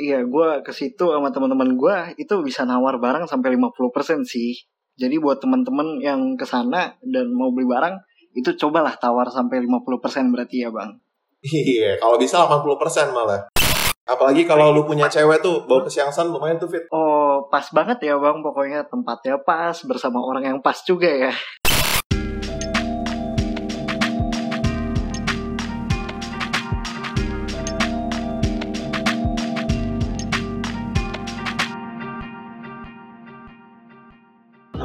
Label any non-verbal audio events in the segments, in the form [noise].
Iya, gue ke situ sama teman-teman gue itu bisa nawar barang sampai 50% sih. Jadi buat teman-teman yang ke sana dan mau beli barang, itu cobalah tawar sampai 50% berarti ya, Bang. Iya, kalau bisa 80% malah. Apalagi kalau lu punya cewek tuh, bawa ke Siangsan lumayan tuh fit. Oh, pas banget ya, Bang. Pokoknya tempatnya pas bersama orang yang pas juga ya.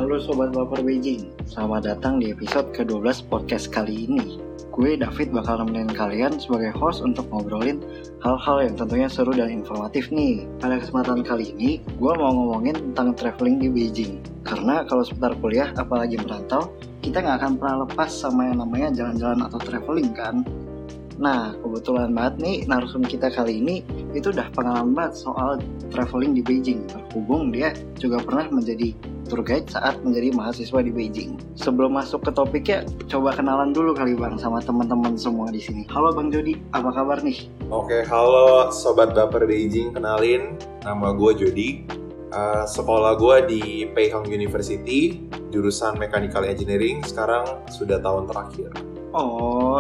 Halo Sobat Baper Beijing, selamat datang di episode ke-12 podcast kali ini. Gue David bakal nemenin kalian sebagai host untuk ngobrolin hal-hal yang tentunya seru dan informatif nih. Pada kesempatan kali ini, gue mau ngomongin tentang traveling di Beijing. Karena kalau seputar kuliah, apalagi merantau, kita nggak akan pernah lepas sama yang namanya jalan-jalan atau traveling kan. Nah, kebetulan banget nih narsum kita kali ini itu udah pengalaman banget soal traveling di Beijing. Berhubung dia juga pernah menjadi tour guide saat menjadi mahasiswa di Beijing. Sebelum masuk ke topiknya, coba kenalan dulu kali Bang sama teman-teman semua di sini. Halo Bang Jody, apa kabar nih? Oke, halo Sobat Baper Beijing, kenalin. Nama gue Jody. Uh, sekolah gue di Peihang University, jurusan Mechanical Engineering, sekarang sudah tahun terakhir. Oh,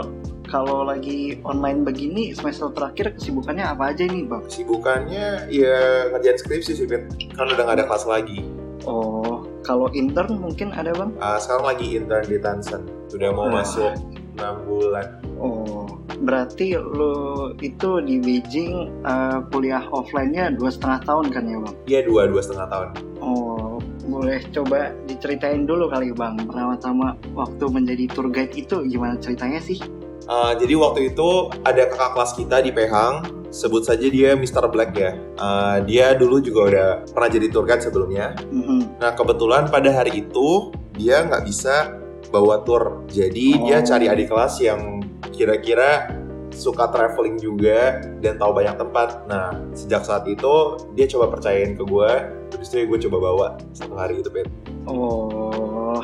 kalau lagi online begini semester terakhir kesibukannya apa aja nih bang? Kesibukannya ya ngerjain skripsi sih, Fit. Kan udah gak ada kelas lagi. Oh, kalau intern mungkin ada bang? Uh, sekarang lagi intern di Tansen. Sudah mau Nah. masuk 6 bulan. Oh, berarti lo itu di Beijing eh, kuliah offline-nya dua setengah tahun kan ya bang? Iya, dua, dua setengah tahun. Oh, boleh coba diceritain dulu kali bang pertama-tama waktu menjadi tour guide itu gimana ceritanya sih? Uh, jadi waktu itu ada kakak kelas kita di Pehang, sebut saja dia Mr. Black ya. Uh, dia dulu juga udah pernah jadi tour guide sebelumnya. Mhm. Nah kebetulan pada hari itu dia nggak bisa bawa tour, jadi dia Oh. cari adik kelas yang kira-kira suka traveling juga dan tahu banyak tempat. Nah sejak saat itu dia coba percayain ke gue, terus itu gue coba bawa satu hari itu Pet. Oh,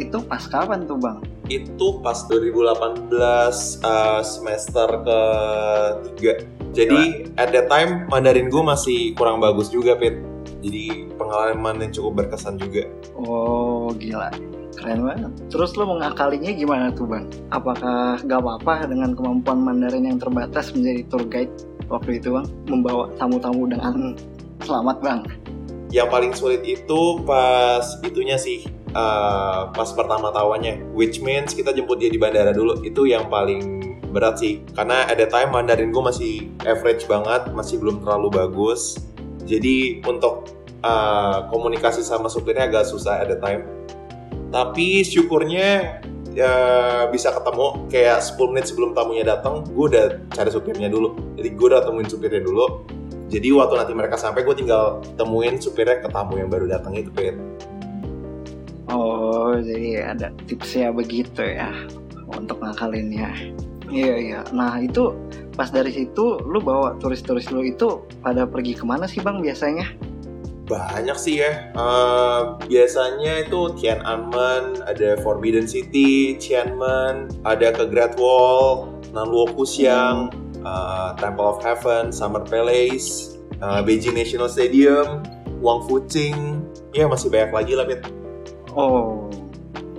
itu pas kapan tuh bang? itu pas 2018 uh, semester ketiga. Jadi at that time Mandarin gue masih kurang bagus juga, Pit. Jadi pengalaman yang cukup berkesan juga. Oh gila, keren banget. Terus lo mengakalinya gimana tuh bang? Apakah gak apa-apa dengan kemampuan Mandarin yang terbatas menjadi tour guide waktu itu bang? Membawa tamu-tamu dengan selamat bang? Yang paling sulit itu pas itunya sih, uh, pas pertama tawannya. Which means kita jemput dia di bandara dulu. Itu yang paling berat sih. Karena at that time Mandarin gue masih average banget, masih belum terlalu bagus. Jadi untuk uh, komunikasi sama supirnya agak susah at that time. Tapi syukurnya ya, bisa ketemu kayak 10 menit sebelum tamunya datang, gue udah cari supirnya dulu. Jadi gue udah temuin supirnya dulu. Jadi waktu nanti mereka sampai, gue tinggal temuin supirnya ke tamu yang baru datang itu, Pit. Oh jadi ada tipsnya begitu ya untuk ngakalinnya. Iya iya. Nah itu pas dari situ lu bawa turis-turis lu itu pada pergi ke mana sih bang biasanya? Banyak sih ya. Eh, biasanya itu Tiananmen, ada Forbidden City, Tianmen, ada ke Great Wall, Nanluo Kuxiang, eh, Temple of Heaven, Summer Palace, eh, Beijing National Stadium, Wang Fuqing. Ya masih banyak lagi lah, Pit. Oh,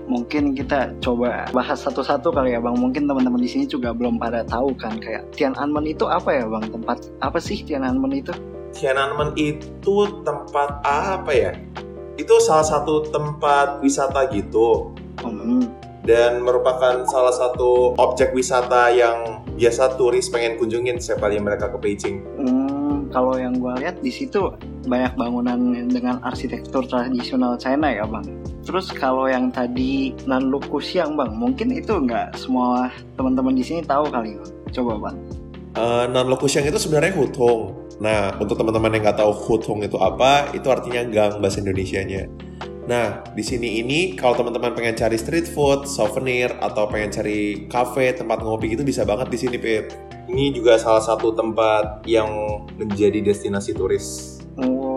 mungkin kita coba bahas satu-satu kali ya bang. Mungkin teman-teman di sini juga belum pada tahu kan kayak Tiananmen itu apa ya bang? Tempat apa sih Tiananmen itu? Tiananmen itu tempat apa ya? Itu salah satu tempat wisata gitu Hmm, dan merupakan salah satu objek wisata yang biasa turis pengen kunjungin setiap kali mereka ke Beijing. hmm, kalau yang gue lihat di situ banyak bangunan dengan arsitektur tradisional China ya bang. Terus kalau yang tadi Nanlu Kuxiang bang, mungkin itu nggak semua teman-teman di sini tahu kali bang. Coba bang. Uh, Nanlokusiang itu sebenarnya hutung. Nah, untuk teman-teman yang nggak tahu hutung itu apa, itu artinya gang bahasa Indonesianya. Nah, di sini ini kalau teman-teman pengen cari street food, souvenir, atau pengen cari cafe, tempat ngopi gitu bisa banget di sini, Pip. Ini juga salah satu tempat yang menjadi destinasi turis. Oh,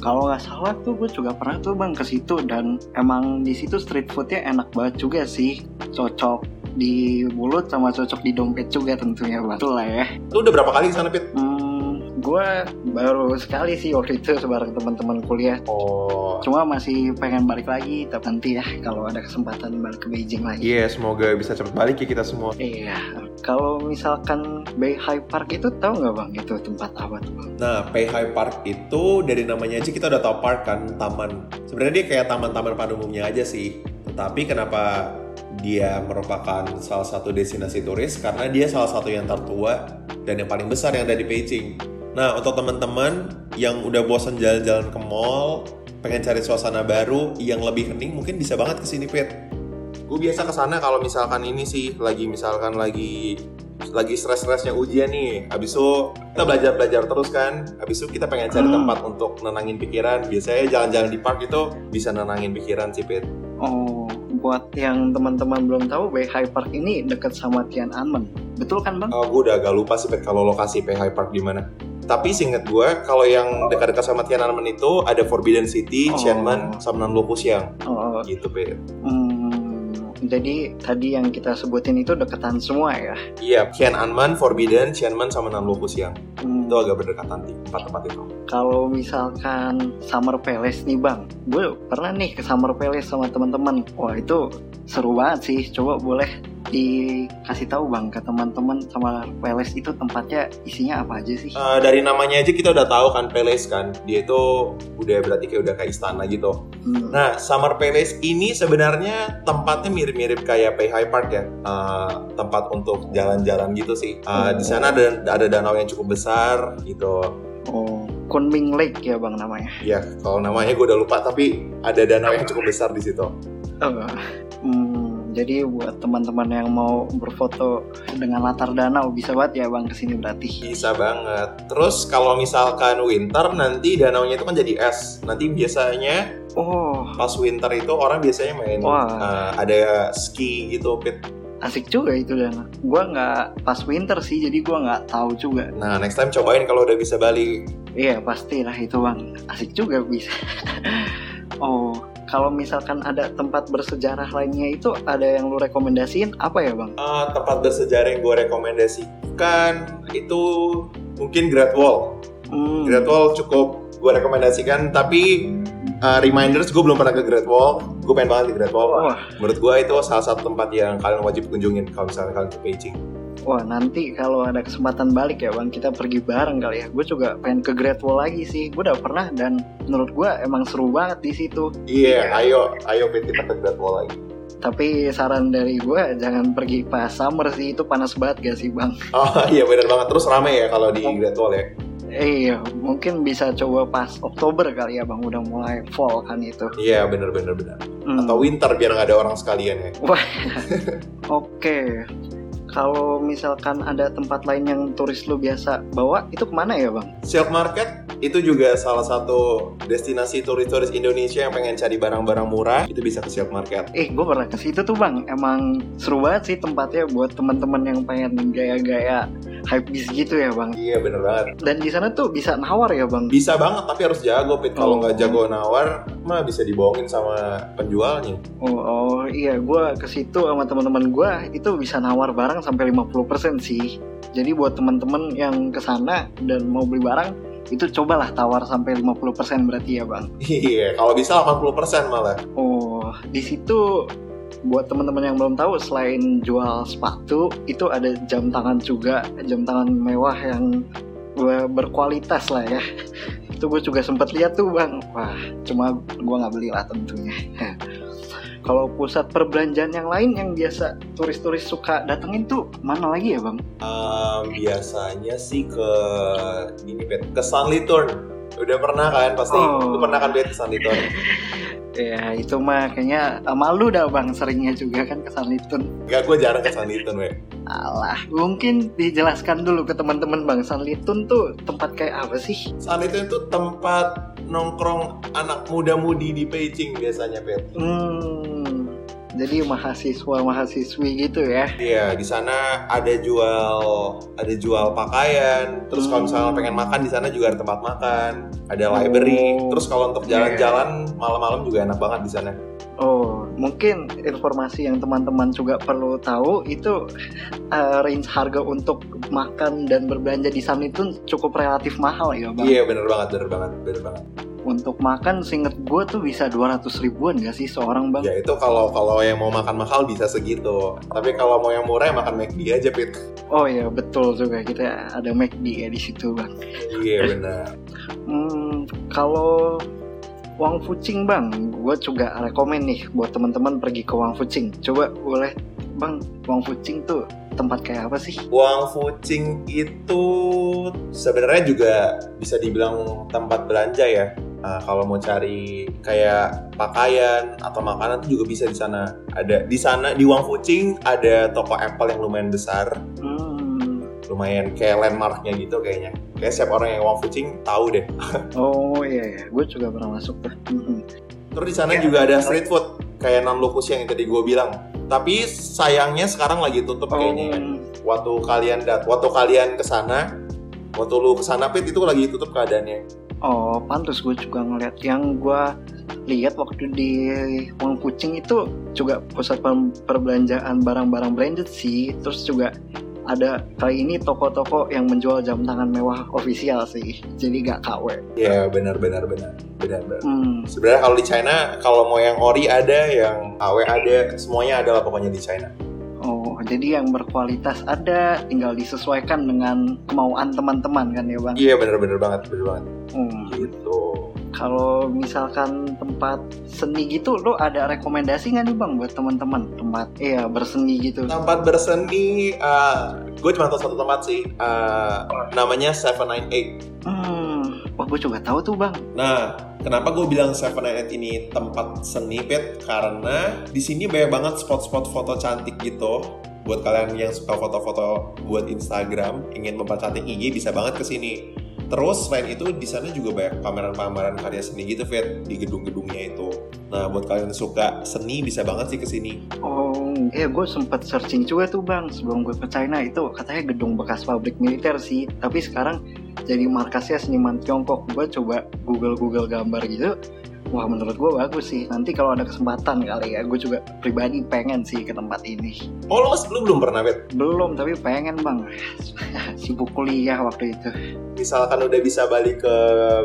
kalau nggak salah tuh gue juga pernah tuh bang ke situ dan emang di situ street foodnya enak banget juga sih, cocok di mulut sama cocok di dompet juga tentunya bang. Betul lah ya. Lu udah berapa kali sana, Pit? Hmm, gue baru sekali sih waktu itu sebareng teman-teman kuliah. Oh. Cuma masih pengen balik lagi, tapi nanti ya kalau ada kesempatan balik ke Beijing lagi. Iya, yeah, semoga bisa cepet balik ya kita semua. Iya, kalau misalkan Beihai Park itu tahu nggak bang itu tempat apa tuh bang? Nah, Beihai Park itu dari namanya aja kita udah tahu park kan, taman. Sebenarnya dia kayak taman-taman pada umumnya aja sih. Tetapi kenapa dia merupakan salah satu destinasi turis karena dia salah satu yang tertua dan yang paling besar yang ada di Beijing. Nah, untuk teman-teman yang udah bosan jalan-jalan ke mall, pengen cari suasana baru yang lebih hening, mungkin bisa banget ke sini, Pit. Gue biasa ke sana kalau misalkan ini sih lagi misalkan lagi lagi stres-stresnya ujian nih. Habis itu kita belajar-belajar terus kan. Habis itu kita pengen cari Hmm. tempat untuk nenangin pikiran. Biasanya jalan-jalan di park itu bisa nenangin pikiran sih, Pit. Oh, buat yang teman-teman belum tahu, Beihai Park ini dekat sama Tiananmen. Betul kan bang? Oh, gue udah agak lupa sih Pet, kalau lokasi Beihai Park di mana. Tapi seinget gue, kalau yang dekat-dekat sama Tiananmen itu ada Forbidden City, Oh. Tianmen, sama Nanluku Siang. Oh, Gitu, Pet. hmm, jadi tadi yang kita sebutin itu deketan semua ya. Iya, Tiananmen, Forbidden, Tianmen, sama Nanluku Siang. Hmm, Itu agak berdekatan di tempat-tempat itu. Kalau misalkan Summer Palace nih bang, gue pernah nih ke Summer Palace sama teman-teman. Wah itu seru banget sih. Coba boleh dikasih tahu bang ke teman-teman sama Palace itu tempatnya isinya apa aja sih? Eh, dari namanya aja kita udah tahu kan Palace kan. Dia itu udah berarti kayak udah kayak istana gitu. Hmm. Nah, Summer Palace ini sebenarnya tempatnya mirip-mirip kayak Beihai Park ya. Eh, tempat untuk jalan-jalan gitu sih. Eh, Di sana ada ada danau yang cukup besar gitu. Oh, Kunming Lake ya bang namanya. Ya, kalau namanya gue udah lupa, tapi ada danau yang cukup besar di situ. Oh, hmm, jadi buat teman-teman yang mau berfoto dengan latar danau bisa banget ya bang ke sini berarti. Bisa banget. Terus kalau misalkan winter, nanti danaunya itu kan jadi es. Nanti biasanya Oh, pas winter itu orang biasanya main Wah. eh, ada ski gitu, Pit. asik juga itu danau. Gua nggak pas winter sih, jadi gua nggak tahu juga. Nah, next time cobain kalau udah bisa balik. Iya pastilah itu bang, asik juga bisa. [laughs] oh, kalau misalkan ada tempat bersejarah lainnya itu ada yang lu rekomendasiin apa ya bang? Eh, tempat bersejarah yang gue rekomendasikan itu mungkin Great Wall. Hmm, Great Wall cukup gue rekomendasikan, tapi uh, reminders gue belum pernah ke Great Wall. Gue pengen banget ke Great Wall. Wah, Menurut gue itu salah satu tempat yang kalian wajib kunjungin kalau misalnya kalian ke Beijing. Wah nanti kalau ada kesempatan balik ya bang, kita pergi bareng kali ya. Gue juga pengen ke Great Wall lagi sih. Gue udah pernah dan menurut gue emang seru banget di situ. Iya, ayo, ayo Pit, kita ke Great Wall lagi. Tapi saran dari gue jangan pergi pas summer sih itu panas banget gak sih bang? [laughs] Oh iya benar banget. Terus rame ya kalau di Great Wall ya. Iya, mungkin bisa coba pas Oktober kali ya bang, udah mulai fall kan itu. Iya benar benar benar. Hmm. Atau winter biar nggak ada orang sekalian ya. [laughs] Oke, kalau misalkan ada tempat lain yang turis lu biasa bawa, itu ke mana ya bang? Silk Market itu juga salah satu destinasi turis-turis Indonesia yang pengen cari barang-barang murah itu bisa ke Silk Market. Eh, gue pernah ke situ tuh bang. Emang seru banget sih tempatnya buat teman-teman yang pengen gaya-gaya hype bis gitu ya bang. Iya bener banget. Dan di sana tuh bisa nawar ya bang. Bisa banget tapi harus jago Pit. Kalau Oh. nggak jago nawar mah bisa dibohongin sama penjualnya. Oh, oh iya, gue ke situ sama teman-teman gue itu bisa nawar barang sampai 50% sih. Jadi buat teman-teman yang ke sana dan mau beli barang itu cobalah tawar sampai 50% berarti ya bang. Iya, kalau bisa 80% malah. Oh, di situ buat teman-teman yang belum tahu selain jual sepatu itu ada jam tangan juga, jam tangan mewah yang ber- berkualitas lah ya. [laughs] Itu gue juga sempat lihat tuh bang. Wah, cuma gue nggak beli lah tentunya. [laughs] Kalau pusat perbelanjaan yang lain yang biasa turis-turis suka datengin tuh mana lagi ya bang? Ehm, biasanya sih ke ini ke Sanlitun. Udah pernah kan pasti? Oh. Lu pernah kan Pit ke Sanlitun? Ya itu mah kayaknya eh, malu dah bang seringnya juga kan ke Sanlitun. Enggak, gue jarang ke Sanlitun, we. Alah, mungkin dijelaskan dulu ke teman-teman bang Sanlitun tuh tempat kayak apa sih? Sanlitun itu tempat nongkrong anak muda-mudi di Beijing biasanya, Pit. Hmm, jadi mahasiswa-mahasiswi gitu ya? Iya, di sana ada jual ada jual pakaian. Terus kalau misalnya Hmm. pengen makan di sana juga ada tempat makan, ada library. Oh. Terus kalau untuk jalan-jalan malam-malam juga enak banget di sana. Oh, mungkin informasi yang teman-teman juga perlu tahu itu uh, range harga untuk makan dan berbelanja di sana itu cukup relatif mahal ya bang. Iya bener banget, bener banget, bener banget. Untuk makan, seinget gue tuh bisa 200 ribuan gak sih seorang bang? Ya itu kalau kalau yang mau makan mahal bisa segitu. Tapi kalau mau yang murah ya makan McD aja pit. Oh iya betul juga kita ada McD ya di situ bang. Iya benar. hmm, kalau Wang Fucing bang, gue juga rekomen nih buat teman-teman pergi ke Wang Fucing. Coba boleh bang, Wang Fucing tuh tempat kayak apa sih? Wang Fucing itu sebenarnya juga bisa dibilang tempat belanja ya. Nah, kalau mau cari kayak pakaian atau makanan itu juga bisa di sana. Ada di sana di Wang Fucing ada toko Apple yang lumayan besar. Hmm. Lumayan kayak landmarknya gitu kayaknya kayak siap orang yang Wang Fucing tahu deh. [laughs] oh iya iya, gue juga pernah masuk tuh. Terus di sana ya, juga ada street food kayak Nan Lokus yang tadi gue bilang. Tapi sayangnya sekarang lagi tutup oh. kayaknya. Ya. Waktu kalian dat, waktu kalian ke sana, waktu lu ke sana Pit itu lagi tutup keadaannya. Oh, pantas gue juga ngeliat. Yang gue lihat waktu di Wang Kucing itu juga pusat perbelanjaan barang-barang branded sih. Terus juga ada kali ini toko-toko yang menjual jam tangan mewah ofisial sih. Jadi gak KW Iya benar benar benar. Benar benar. Hmm. sebenarnya kalau di China kalau mau yang ori ada yang KW ada semuanya ada lah pokoknya di China jadi yang berkualitas ada, tinggal disesuaikan dengan kemauan teman-teman kan ya bang? Iya benar-benar banget, benar banget. Hmm. Gitu. Kalau misalkan tempat seni gitu lo ada rekomendasi nggak nih bang buat teman-teman? Tempat iya berseni gitu. Tempat berseni uh, gue cuma tahu satu tempat sih uh, namanya Seven Nine Eight. Hmm wah gue juga tahu tuh bang. Nah kenapa gue bilang Seven Nine Eight ini tempat seni pet karena di sini banyak banget spot-spot foto cantik gitu buat kalian yang suka foto-foto buat Instagram ingin mempercantik IG bisa banget ke sini Terus selain itu di sana juga banyak pameran-pameran karya seni gitu, Fit, di gedung-gedungnya itu. Nah, buat kalian yang suka seni bisa banget sih ke sini. Oh, iya gue sempet searching juga tuh bang sebelum gue ke China itu katanya gedung bekas pabrik militer sih. Tapi sekarang jadi markasnya seniman Tiongkok. Gue coba Google-Google gambar gitu Wah menurut gue bagus sih. Nanti kalau ada kesempatan kali ya, gue juga pribadi pengen sih ke tempat ini. Oh lo belum belum pernah bet? Belum, tapi pengen bang. [laughs] Sibuk kuliah waktu itu. Misalkan udah bisa balik ke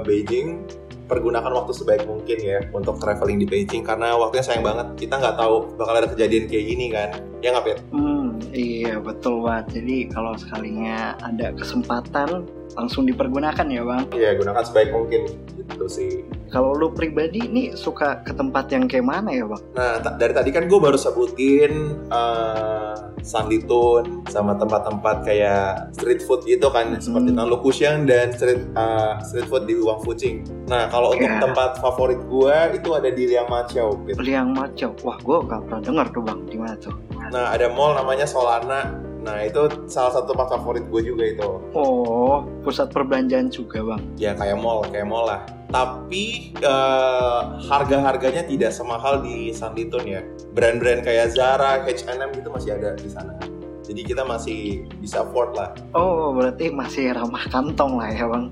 Beijing, pergunakan waktu sebaik mungkin ya untuk traveling di Beijing karena waktunya sayang banget. Kita nggak tahu bakal ada kejadian kayak gini kan. Ya nggak? Hmm, iya betul banget. Jadi kalau sekalinya ada kesempatan langsung dipergunakan ya bang? Iya gunakan sebaik mungkin gitu sih. Kalau lu pribadi nih suka ke tempat yang kayak mana ya bang? Nah dari tadi kan gue baru sebutin uh, Sanditun sama tempat-tempat kayak street food gitu kan hmm. seperti Nang Kusyang dan street uh, street food di Wang Fucing. Nah kalau untuk yeah. tempat favorit gue itu ada di Liang Macau. Gitu. Liang Macau, wah gue gak pernah dengar tuh bang di mana tuh? Nah ada mall namanya Solana Nah itu salah satu tempat favorit gue juga itu. Oh, pusat perbelanjaan juga bang? Ya kayak mall, kayak mall lah. Tapi uh, harga-harganya tidak semahal di Sanditun ya. Brand-brand kayak Zara, H&M gitu masih ada di sana. Jadi kita masih bisa afford lah. Oh, berarti masih ramah kantong lah ya bang.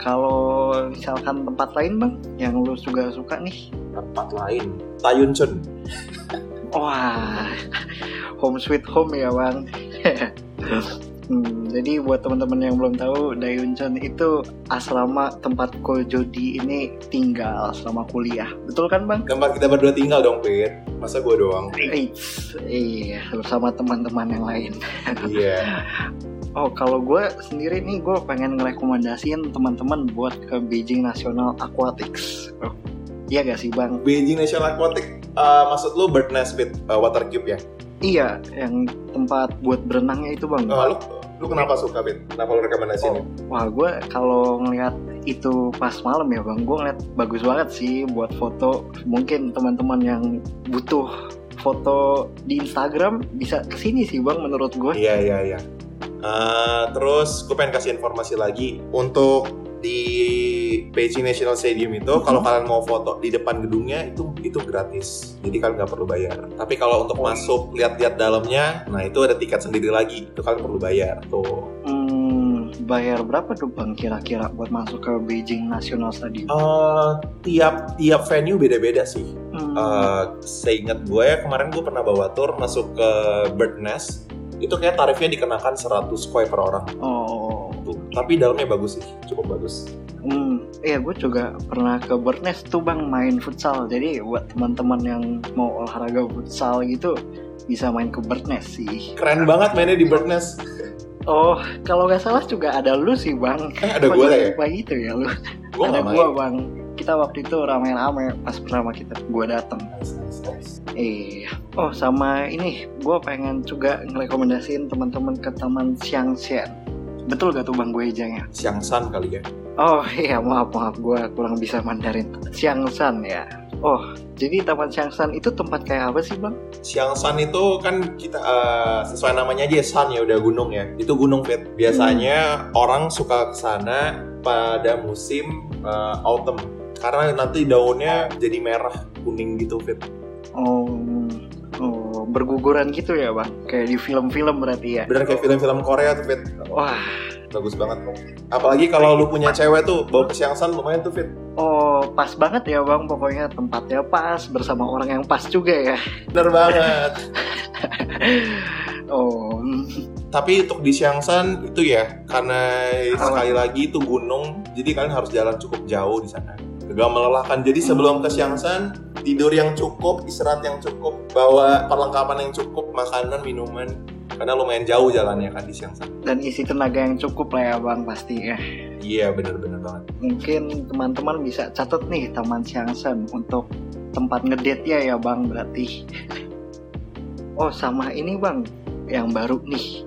Kalau misalkan tempat lain bang, yang lu juga suka nih? Tempat lain, Tayunchun. Wah, home sweet home ya bang. Hmm, jadi buat teman-teman yang belum tahu, Dayuncheon itu asrama tempat Ko Jody ini tinggal selama kuliah. Betul kan, Bang? Tempat kita berdua tinggal dong, Pit. Masa gue doang? Eits, iya, bersama teman-teman yang lain. Iya. yeah. [laughs] Oh, kalau gue sendiri nih, gue pengen ngerekomendasiin teman-teman buat ke Beijing National Aquatics. Oh, iya gak sih, Bang? Beijing National Aquatics, uh, maksud lu Bird Nest with uh, Water Cube ya? Iya, yang tempat buat berenangnya itu bang. Oh, lu, lu kenapa suka Bin? Kenapa lu rekomendasiin? Oh, wah, gue kalau ngeliat itu pas malam ya bang, gue ngeliat bagus banget sih buat foto. Mungkin teman-teman yang butuh foto di Instagram bisa ke sini sih bang, menurut gue. Iya iya iya. Uh, terus gue pengen kasih informasi lagi untuk di Beijing National Stadium itu hmm. kalau kalian mau foto di depan gedungnya itu itu gratis jadi kalian nggak perlu bayar tapi kalau untuk oh. masuk lihat-lihat dalamnya nah itu ada tiket sendiri lagi itu kalian perlu bayar tuh hmm, bayar berapa tuh bang kira-kira buat masuk ke Beijing National Stadium? Eh, tiap tiap venue beda-beda sih. Hmm. Eh, seingat gue ya kemarin gue pernah bawa tour masuk ke Bird Nest. Itu kayak tarifnya dikenakan 100 koi per orang. oh, Tuh. Tapi dalamnya bagus sih, cukup bagus. Hmm. Iya, gue juga pernah ke Birdnest tuh bang main futsal. Jadi buat teman-teman yang mau olahraga futsal gitu bisa main ke Birdnest sih. Keren banget mainnya di Bird Nest. Oh, kalau nggak salah juga ada lu sih bang. Eh, ada gue ya? lupa gitu ya lu. Gue ada gua bang. Kita waktu itu rame-rame pas pertama kita gua datang. Iya. Oh sama ini, gue pengen juga ngerekomendasiin teman-teman ke Taman Xiangshan. Betul gak tuh bang gue ejangnya? Siangsan kali ya. Oh iya maaf maaf gue kurang bisa Mandarin. Xiangshan ya. Oh jadi Taman Xiangshan itu tempat kayak apa sih bang? Siangsan itu kan kita eh, sesuai namanya aja San ya udah gunung ya. Itu gunung fit. Biasanya orang suka ke sana pada musim eh, autumn karena nanti daunnya jadi merah kuning gitu fit. Oh, oh berguguran gitu ya bang? Kayak di film-film berarti ya? Bener kayak film-film Korea tuh fit. Wah, Bagus banget. Apalagi kalau lu punya cewek tuh bawa ke Siangsan lumayan tuh fit. oh pas banget ya bang. Pokoknya tempatnya pas bersama orang yang pas juga ya. Bener banget. [laughs] Oh, Tapi untuk di Siangsan itu ya karena sekali lagi itu gunung, jadi kalian harus jalan cukup jauh di sana. Agak melelahkan. Jadi sebelum ke Siangsan, tidur yang cukup, istirahat yang cukup, bawa perlengkapan yang cukup, makanan, minuman. Karena lumayan jauh jalannya kan di Siangsan. dan isi tenaga yang cukup lah ya bang pasti ya. Iya bener-bener banget. mungkin teman-teman bisa catat nih Taman Siangsan untuk tempat ngedate ya ya bang berarti oh sama ini bang yang baru nih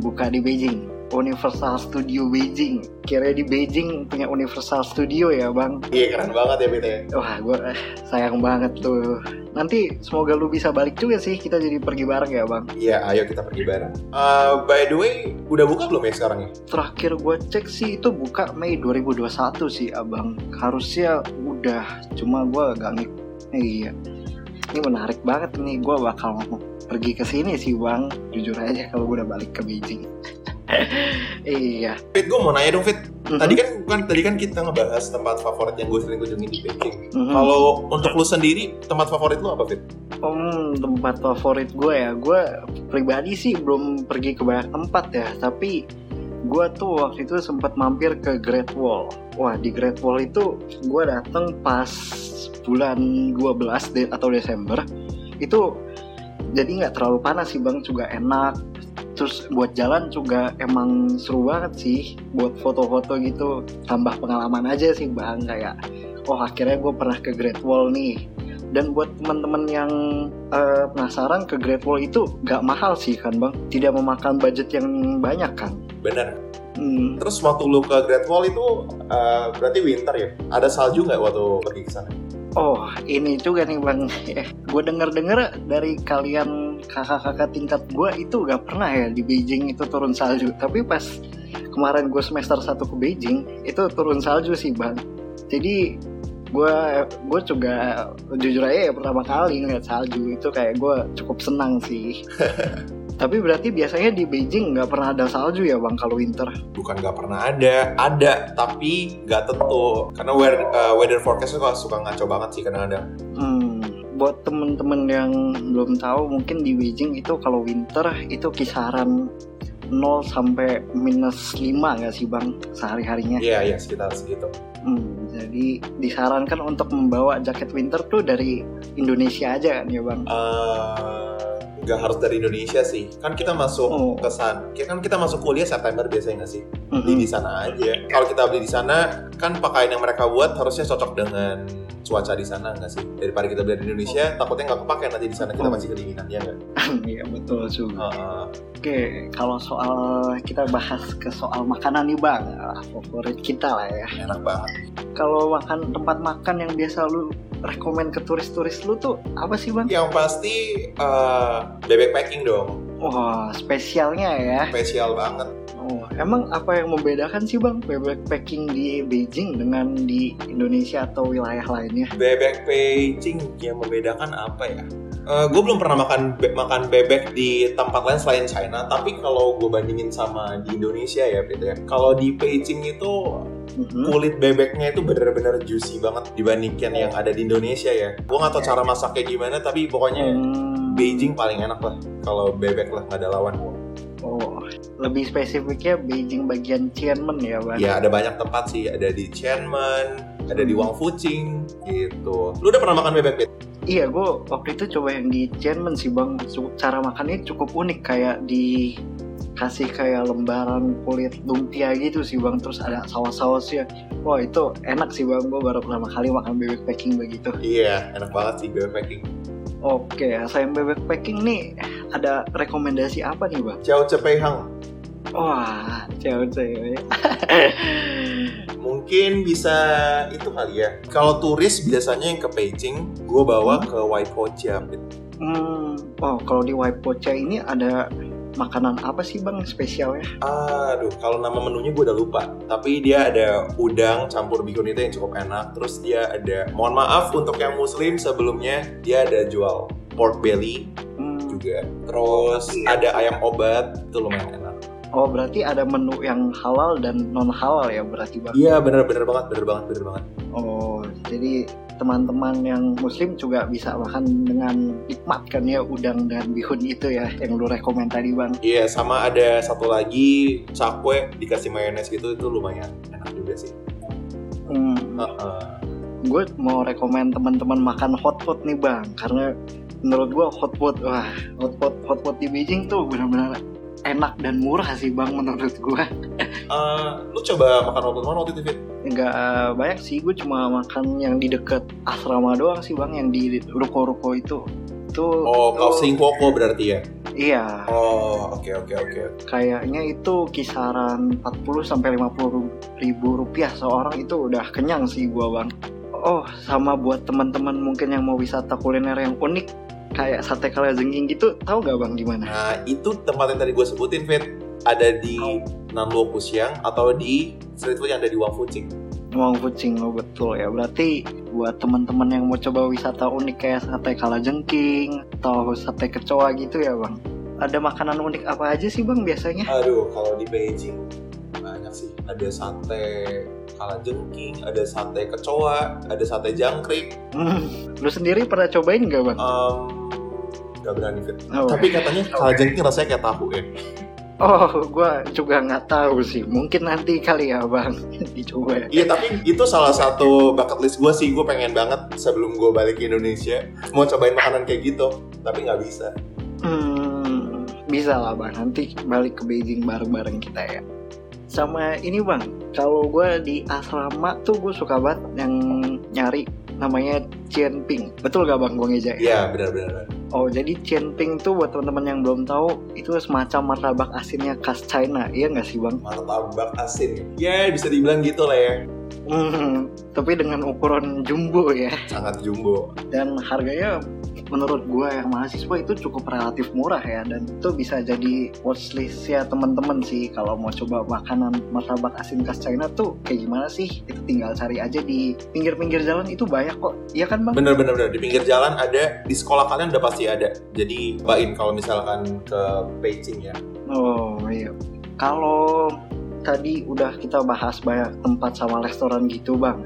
buka di Beijing Universal Studio Beijing. Kira di Beijing punya Universal Studio ya bang? Iya keren banget ya Bete. wah gue eh, sayang banget tuh. Nanti semoga lu bisa balik juga sih kita jadi pergi bareng ya bang. Iya ayo kita pergi bareng. Eh, by the way, udah buka belum ya sekarang ya? terakhir gue cek sih itu buka Mei 2021 sih abang. Harusnya udah cuma gue gak ngik iya. Ini menarik banget nih gue bakal mau pergi ke sini sih bang. Jujur aja kalau gue udah balik ke Beijing [laughs] iya Fit, gue mau nanya dong Fit. Mhm. Tadi kan kan tadi kan kita ngebahas tempat favorit yang gue sering kunjungi di Beijing. Mhm. Kalau untuk lu sendiri, tempat favorit lu apa Fit? Hmm, tempat favorit gue ya, gue pribadi sih belum pergi ke banyak tempat ya, tapi gue tuh waktu itu sempat mampir ke Great Wall. Wah di Great Wall itu gue dateng pas bulan 12 de- atau Desember, itu jadi nggak terlalu panas sih bang, juga enak. Terus buat jalan juga emang seru banget sih, buat foto-foto gitu, tambah pengalaman aja sih bang kayak. Oh akhirnya gue pernah ke Great Wall nih, dan buat teman-teman yang eh, penasaran ke Great Wall itu gak mahal sih kan bang tidak memakan budget yang banyak kan Bener. Hmm, Terus waktu lu ke Great Wall itu eh, berarti winter ya? Ada salju nggak waktu pergi ke sana? oh ini juga nih bang [laughs] gue denger-denger dari kalian kakak-kakak tingkat gue itu gak pernah ya di Beijing itu turun salju. Tapi pas kemarin gue semester 1 ke Beijing itu turun salju sih bang. Jadi gue gue juga jujur aja ya pertama kali ngeliat salju itu kayak gue cukup senang sih. [laughs] Tapi berarti biasanya di Beijing nggak pernah ada salju ya bang kalau winter? Bukan nggak pernah ada, ada tapi nggak tentu. Karena weather, eh, weather forecastnya kok suka ngaco banget sih kadang-kadang. Hmm, buat temen-temen yang belum tahu mungkin di Beijing itu kalau winter itu kisaran 0 sampai minus 5 nggak sih bang sehari-harinya Iya iya sekitar segitu. Hmm, jadi disarankan untuk membawa jaket winter tuh dari Indonesia aja kan ya bang Eh, nggak harus dari Indonesia sih. Kan kita masuk Oh. ke sana. Kan kita masuk kuliah September biasanya nggak sih? Mhm. Beli di sana aja. Kalau kita beli di sana, kan pakaian yang mereka buat harusnya cocok dengan cuaca di sana nggak sih? Daripada kita beli di Indonesia, takutnya nggak kepake nanti di sana kita Oh. masih kedinginan ya nggak? [laughs] Iya betul juga Heeh. Oke kalau soal kita bahas ke soal makanan nih bang Ah, favorit kita lah ya enak banget. kalau makan tempat makan yang biasa lu rekomen ke turis-turis lu tuh apa sih bang? Yang pasti eh, bebek packing dong, Wah spesialnya ya spesial banget. Oh, emang apa yang membedakan sih bang bebek packing di Beijing dengan di Indonesia atau wilayah lainnya? Bebek packing yang membedakan apa ya? Uh, gue belum pernah makan be makan bebek di tempat lain selain China, tapi kalau gue bandingin sama di Indonesia ya, Pit ya. Kalau di Beijing itu mm-hmm. kulit bebeknya itu bener-bener juicy banget dibandingkan yang ada di Indonesia ya. Gue nggak tahu cara masaknya gimana, tapi pokoknya mm. Beijing paling enak lah kalau bebek lah nggak ada lawan. Oh, lebih spesifiknya Beijing bagian Xianmen ya, Bang? Ya, ada banyak tempat sih. Ada di Xianmen, ada di hmm. Wangfuqing, gitu. Lu udah pernah makan bebek, Pit? Iya, gue waktu itu coba yang di Tianmen sih bang. Cara makannya cukup unik kayak di kasih kayak lembaran kulit lumpia gitu sih bang. Terus ada saus-sausnya. Wah itu enak sih bang. Gue baru pertama kali makan bebek packing begitu. Iya, enak banget sih bebek packing. Oke, saya bebek packing nih ada rekomendasi apa nih bang? Ciao Cepei Hang. Wah, ciao Cepei. [laughs] mungkin bisa itu kali ya. Kalau turis biasanya yang ke Beijing, gue bawa hmm. ke Waipocha. Hmm, oh kalau di Waipocha ini ada makanan apa sih bang spesialnya? Aduh, kalau nama menunya gue udah lupa. Tapi dia ada udang campur bihun itu yang cukup enak. Terus dia ada, mohon maaf untuk yang muslim sebelumnya, dia ada jual pork belly hmm. juga. Terus iya. ada ayam obat, itu lumayan enak. Oh berarti ada menu yang halal dan non halal ya berarti bang? Iya benar benar banget benar banget benar banget. Oh jadi teman-teman yang muslim juga bisa makan dengan nikmat kan ya udang dan bihun itu ya yang lu rekomend tadi bang. Iya sama ada satu lagi cakwe dikasih mayones gitu itu lumayan enak juga sih. Hmm. Uh -uh. Gue mau rekomend teman-teman makan hot pot nih bang karena menurut gue hot pot wah hot pot hot pot di Beijing tuh benar-benar enak dan murah sih bang menurut gue. uh, lu coba makan waktu mana waktu itu Fit? Enggak uh, banyak sih, gue cuma makan yang di deket asrama doang sih bang, yang di ruko-ruko itu. Itu. Oh, kau koko berarti ya? Iya. Oh, oke okay, oke okay, oke. Okay. Kayaknya itu kisaran 40 sampai 50 ribu rupiah seorang itu udah kenyang sih gua bang. Oh, sama buat teman-teman mungkin yang mau wisata kuliner yang unik, kayak sate kalajengking gitu tahu gak bang di mana? Nah itu tempat yang tadi gue sebutin Fit ada di oh. Nanluo Pusiang atau di street food yang ada di Wang Fucing. Wang Fucing oh betul ya berarti buat teman-teman yang mau coba wisata unik kayak sate kalajengking atau sate kecoa gitu ya bang. Ada makanan unik apa aja sih bang biasanya? Aduh kalau di Beijing banyak sih ada sate kalajengking, ada sate kecoa, ada sate jangkrik. Hmm. Lu sendiri pernah cobain gak bang? Um, nggak berani fit. Oh, Tapi katanya kalajengking rasanya kayak tahu ya. Oh, gue juga nggak tahu sih. Mungkin nanti kali ya bang [laughs] dicoba. Iya, tapi itu salah satu bucket list gue sih. Gue pengen banget sebelum gue balik ke Indonesia mau cobain makanan kayak gitu. Tapi nggak bisa. Hmm, bisa lah bang. Nanti balik ke Beijing bareng-bareng kita ya. Sama ini bang, kalau gue di asrama tuh gue suka banget yang nyari namanya Ping. Betul gak bang gue ngejain? Iya benar-benar. Oh jadi Ping tuh buat teman-teman yang belum tahu itu semacam martabak asinnya khas China, iya nggak sih bang? Martabak asin, ya bisa dibilang gitu lah ya. Hmm, tapi dengan ukuran jumbo ya. Sangat jumbo. Dan harganya menurut gue yang mahasiswa itu cukup relatif murah ya dan itu bisa jadi watchlist ya teman-teman sih. Kalau mau coba makanan martabak asin khas China tuh kayak gimana sih? Itu tinggal cari aja di pinggir-pinggir jalan. Itu banyak kok. Iya kan bang? Bener-bener di pinggir jalan ada di sekolah kalian udah pasti ada. Jadi bain kalau misalkan ke Beijing ya. Oh iya. Kalau tadi udah kita bahas banyak tempat sama restoran gitu bang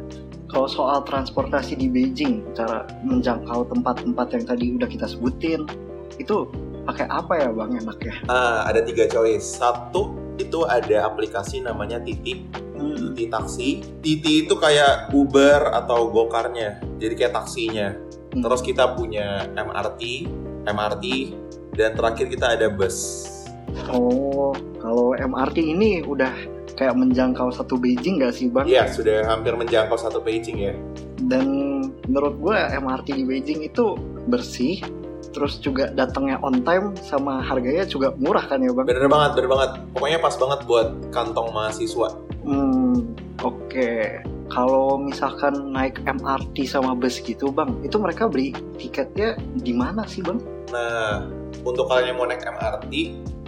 kalau soal transportasi di Beijing, cara menjangkau tempat-tempat yang tadi udah kita sebutin, itu pakai apa ya bang enaknya? Uh, ada tiga choice. Satu itu ada aplikasi namanya Titi, hmm. Titi taksi. Titi itu kayak Uber atau Gokarnya, jadi kayak taksinya. Hmm. Terus kita punya MRT, MRT, dan terakhir kita ada bus. Oh, kalau MRT ini udah kayak menjangkau satu Beijing gak sih bang? Iya sudah hampir menjangkau satu Beijing ya. Dan menurut gue MRT di Beijing itu bersih, terus juga datangnya on time sama harganya juga murah kan ya bang? Bener banget, bener banget. Pokoknya pas banget buat kantong mahasiswa. Hmm, oke. Okay. Kalau misalkan naik MRT sama bus gitu bang, itu mereka beli tiketnya di mana sih bang? Nah, untuk kalian yang mau naik MRT,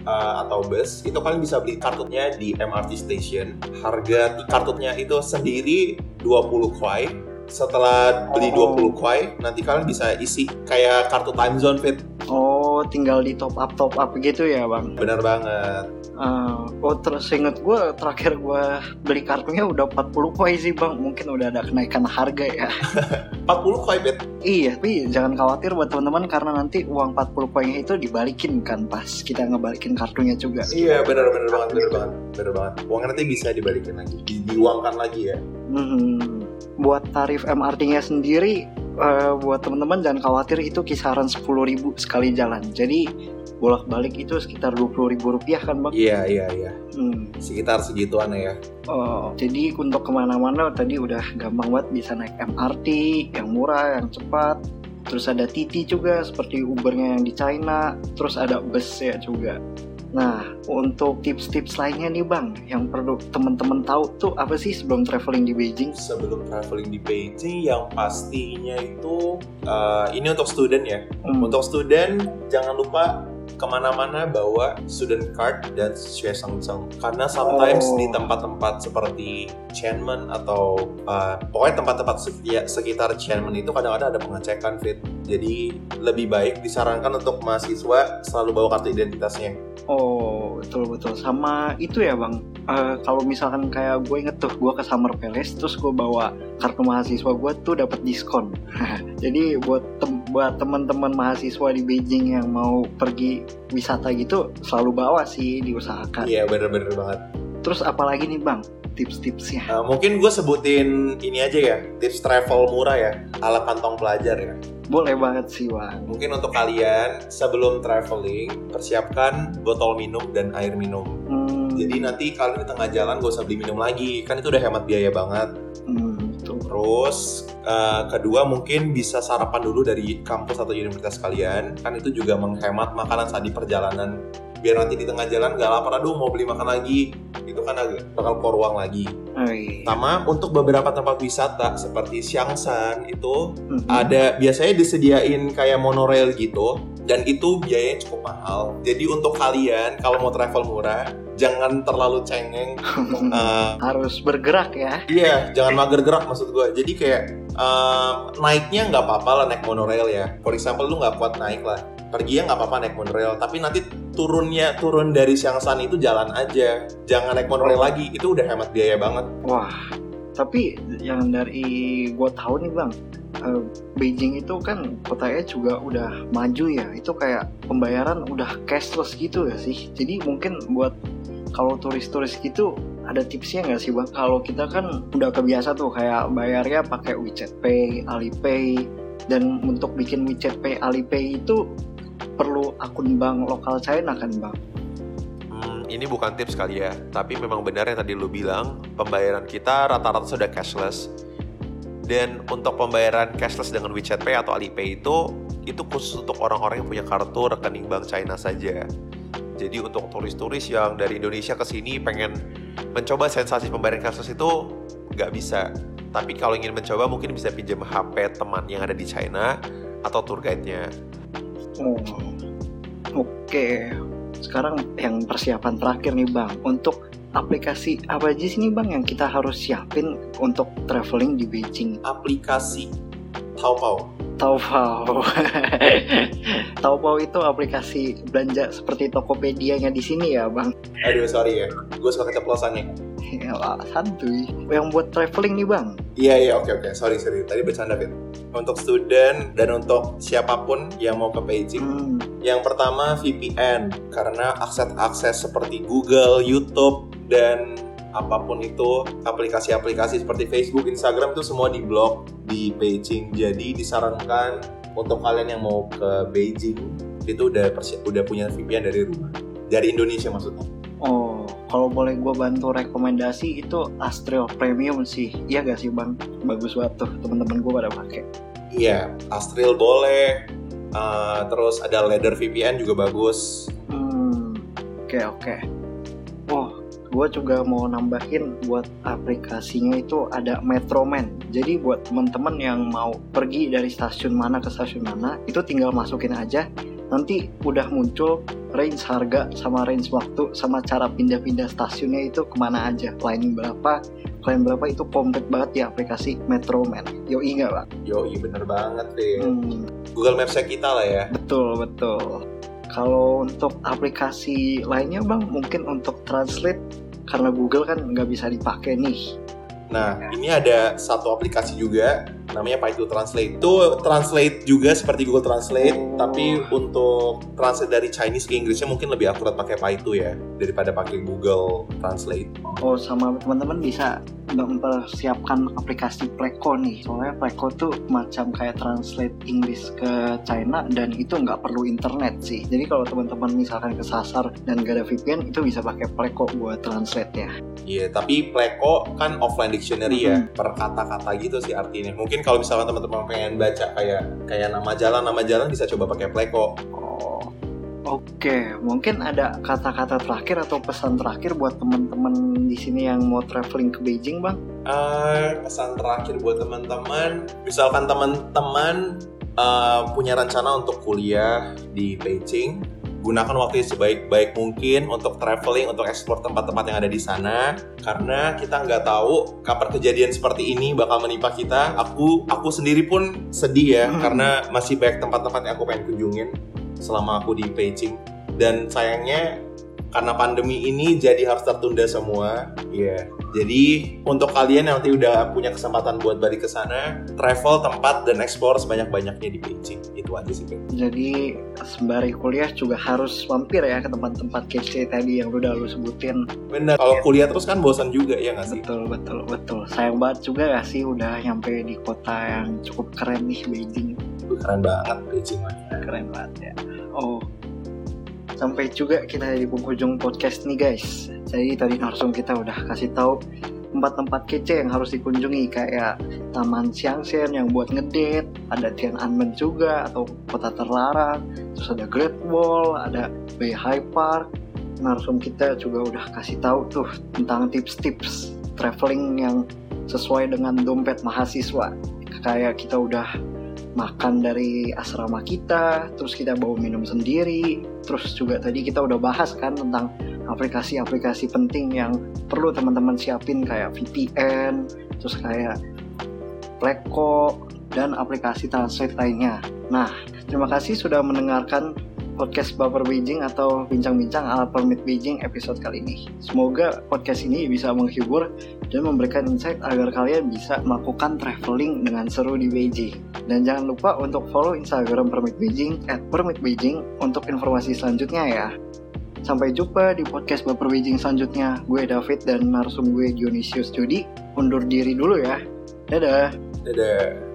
uh, atau bus itu kalian bisa beli kartunya di MRT station. Harga kartunya itu sendiri 20 kuai setelah beli Oh. 20 koi nanti kalian bisa isi kayak kartu time zone fit Oh, tinggal di top up top up gitu ya bang. bener banget Ah, oh terus inget gue terakhir gue beli kartunya udah 40 koi sih bang. Mungkin udah ada kenaikan harga ya. 40 koi bet iya, tapi jangan khawatir buat teman-teman karena nanti uang 40 koinnya itu dibalikin kan pas kita ngebalikin kartunya juga. iya bener bener banget bener banget bener banget uangnya nanti bisa dibalikin lagi di, diuangkan lagi ya Hmm, buat tarif MRT-nya sendiri, eh, buat teman-teman jangan khawatir itu kisaran 10.000 sekali jalan. Jadi bolak-balik itu sekitar 20.000 rupiah kan bang? iya iya iya Hmm. sekitar segituan ya Oh, jadi untuk ke mana-mana tadi udah gampang banget bisa naik MRT yang murah, yang cepat. Terus ada TT juga seperti Ubernya yang di China. Terus ada bus ya juga. Nah, untuk tips-tips lainnya nih bang, yang perlu teman-teman tahu tuh apa sih sebelum traveling di Beijing? sebelum traveling di Beijing yang pastinya itu uh, ini untuk student ya Hmm. Untuk student, jangan lupa ke mana-mana bawa student card dan Samsung karena sometimes Oh. di tempat-tempat seperti Tiananmen atau uh, pokoknya tempat-tempat sekitar, Tiananmen itu kadang-kadang ada pengecekan fit jadi lebih baik disarankan untuk mahasiswa selalu bawa kartu identitasnya Oh, betul-betul. Sama itu ya bang, Eh, kalau misalkan kayak gue inget tuh, gue ke Summer Palace, terus gue bawa kartu mahasiswa gue tuh dapat diskon. [laughs] Jadi buat tem- buat teman-teman mahasiswa di Beijing yang mau pergi wisata gitu, selalu bawa sih diusahakan. iya bener-bener banget Terus apalagi nih bang, tips-tipsnya? Uh, mungkin gue sebutin ini aja ya tips travel murah ya ala kantong pelajar ya Boleh banget sih bang. Mungkin untuk kalian sebelum traveling persiapkan botol minum dan air minum. Hmm, Jadi nanti kalian di tengah jalan gak usah beli minum lagi, kan itu udah hemat biaya banget. hmm. Terus eh, kedua mungkin bisa sarapan dulu dari kampus atau universitas kalian, kan itu juga menghemat makanan saat di perjalanan. Biar nanti di tengah jalan gak lapar, aduh mau beli makan lagi, itu kan agak bakal keluar uang lagi. Oh, iya. Sama untuk beberapa tempat wisata seperti Xiangshan itu Mhm. ada biasanya disediain kayak monorail gitu dan itu biayanya cukup mahal. Jadi untuk kalian kalau mau travel murah jangan terlalu cengeng. [laughs] Eh, Harus bergerak ya. iya, jangan mager gerak maksud gue. Jadi kayak eh, naiknya nggak apa-apa lah naik monorail ya. For example lu nggak kuat naik lah. Pergi ya nggak apa-apa naik monorail, tapi nanti turunnya turun dari Xiangshan itu jalan aja. Jangan naik monorail lagi, itu udah hemat biaya banget. Wah, tapi yang dari gue tahu nih bang, eh, Beijing itu kan kotanya juga udah maju ya. Itu kayak pembayaran udah cashless gitu ya sih. Jadi mungkin buat kalau turis-turis gitu ada tipsnya nggak sih bang? Kalau kita kan udah kebiasa tuh kayak bayarnya pakai WeChat Pay, Alipay, dan untuk bikin WeChat Pay, Alipay itu perlu akun bank lokal China kan bang? Ini bukan tips kali ya, tapi memang benar yang tadi lu bilang, pembayaran kita rata-rata sudah cashless. Dan untuk pembayaran cashless dengan WeChat Pay atau Alipay itu, itu khusus untuk orang-orang yang punya kartu rekening bank China saja. Jadi untuk turis-turis yang dari Indonesia ke sini pengen mencoba sensasi pembayaran cashless itu nggak bisa. Tapi kalau ingin mencoba mungkin bisa pinjam HP teman yang ada di China atau tour guide-nya. Oh, oke. Sekarang yang persiapan terakhir nih bang, untuk aplikasi apa aja sih nih bang yang kita harus siapin untuk traveling di Beijing? Aplikasi Taobao. Taobao. [laughs] Taobao itu aplikasi belanja seperti Tokopedia-nya di sini ya bang. Aduh sorry ya, gue suka keceplosan nih. Ya, santuy. Yang buat traveling nih bang. Iya iya oke oke sorry sorry tadi bercanda Fit. Untuk student dan untuk siapa pun yang mau ke Beijing, Hmm, yang pertama VPN karena akses-akses seperti Google, YouTube dan apa pun itu aplikasi-aplikasi seperti Facebook, Instagram itu semua diblok di Beijing. Jadi disarankan untuk kalian yang mau ke Beijing itu udah persi- udah punya VPN dari rumah. Dari Indonesia maksudnya. Kalau boleh gue bantu rekomendasi itu Astral Premium sih. Iya gak sih bang? Bagus banget tuh teman-teman gue pada pakai. Iya, Astril boleh. Uh, terus ada Leather VPN juga bagus. Hmm, oke oke. Oh, gue juga mau nambahin buat aplikasinya itu ada Metroman. Jadi buat teman-teman yang mau pergi dari stasiun mana ke stasiun mana, itu tinggal masukin aja. Nanti udah muncul range harga sama range waktu sama cara pindah-pindah stasiunnya itu ke mana aja, lining berapa, klien berapa itu komplit banget di aplikasi Metroman. Yoi nggak bang? Yoi bener banget deh. Hmm, Google Maps kita lah ya. betul betul. Kalau untuk aplikasi lainnya bang, mungkin untuk translate karena Google kan nggak bisa dipakai nih. Nah, ini ada satu aplikasi juga namanya Paitu Translate. Itu translate juga seperti Google Translate, Oh. tapi untuk translate dari Chinese ke Inggrisnya mungkin lebih akurat pakai Paitu ya daripada pakai Google Translate. Oh sama teman-teman bisa mempersiapkan aplikasi Pleco nih. Soalnya Pleco tuh macam kayak translate English ke China dan itu nggak perlu internet sih. Jadi kalau teman-teman misalkan kesasar dan gak ada VPN itu bisa pakai Pleco buat translate ya. Iya, tapi Pleco kan offline dictionary ya, Mhm. per kata-kata gitu sih artinya. Mungkin kalau misalkan teman-teman pengen baca kayak kayak nama jalan, nama jalan bisa coba pakai Pleco. Oh. Oke, mungkin ada kata-kata terakhir atau pesan terakhir buat teman-teman di sini yang mau traveling ke Beijing, Bang? Eh, pesan terakhir buat teman-teman, misalkan teman-teman eh, punya rencana untuk kuliah di Beijing, gunakan waktu sebaik-baik mungkin untuk traveling, untuk eksplor tempat-tempat yang ada di sana, karena kita nggak tahu kapan kejadian seperti ini bakal menimpa kita. Aku, aku sendiri pun sedih ya, Hmm. karena masih banyak tempat-tempat yang aku pengen kunjungin selama aku di Beijing. Dan sayangnya karena pandemi ini jadi harus tertunda semua. Iya. Jadi untuk kalian yang nanti udah punya kesempatan buat balik ke sana, travel tempat dan explore sebanyak-banyaknya di Beijing. Itu aja sih. Jadi sembari kuliah juga harus mampir ya ke tempat-tempat kece tadi yang udah lu sebutin. Bener. Kalau kuliah terus kan bosan juga ya nggak sih? Betul, betul, betul. Sayang banget juga gak sih udah nyampe di kota yang cukup keren nih Beijing. Keren banget Beijing. Keren banget ya. Oh, sampai juga kita di penghujung podcast nih guys. Jadi tadi narsum kita udah kasih tahu tempat-tempat kece yang harus dikunjungi kayak Taman Xiangshan yang buat ngedate, ada Tiananmen juga atau kota terlarang, terus ada Great Wall, ada Beihai Park. Narsum kita juga udah kasih tahu tuh tentang tips-tips traveling yang sesuai dengan dompet mahasiswa. Kayak kita udah makan dari asrama kita, terus kita bawa minum sendiri, terus juga tadi kita udah bahas kan tentang aplikasi-aplikasi penting yang perlu teman-teman siapin kayak VPN, terus kayak Pleco, dan aplikasi translate lainnya. Nah, terima kasih sudah mendengarkan podcast Baper Beijing atau bincang-bincang ala permit Beijing episode kali ini. Semoga podcast ini bisa menghibur dan memberikan insight agar kalian bisa melakukan traveling dengan seru di Beijing. Dan jangan lupa untuk follow Instagram Permit Beijing at Permit Beijing untuk informasi selanjutnya ya. Sampai jumpa di podcast Baper Beijing selanjutnya. Gue David dan narsum gue Dionysius Judi. Undur diri dulu ya. Dadah. Dadah.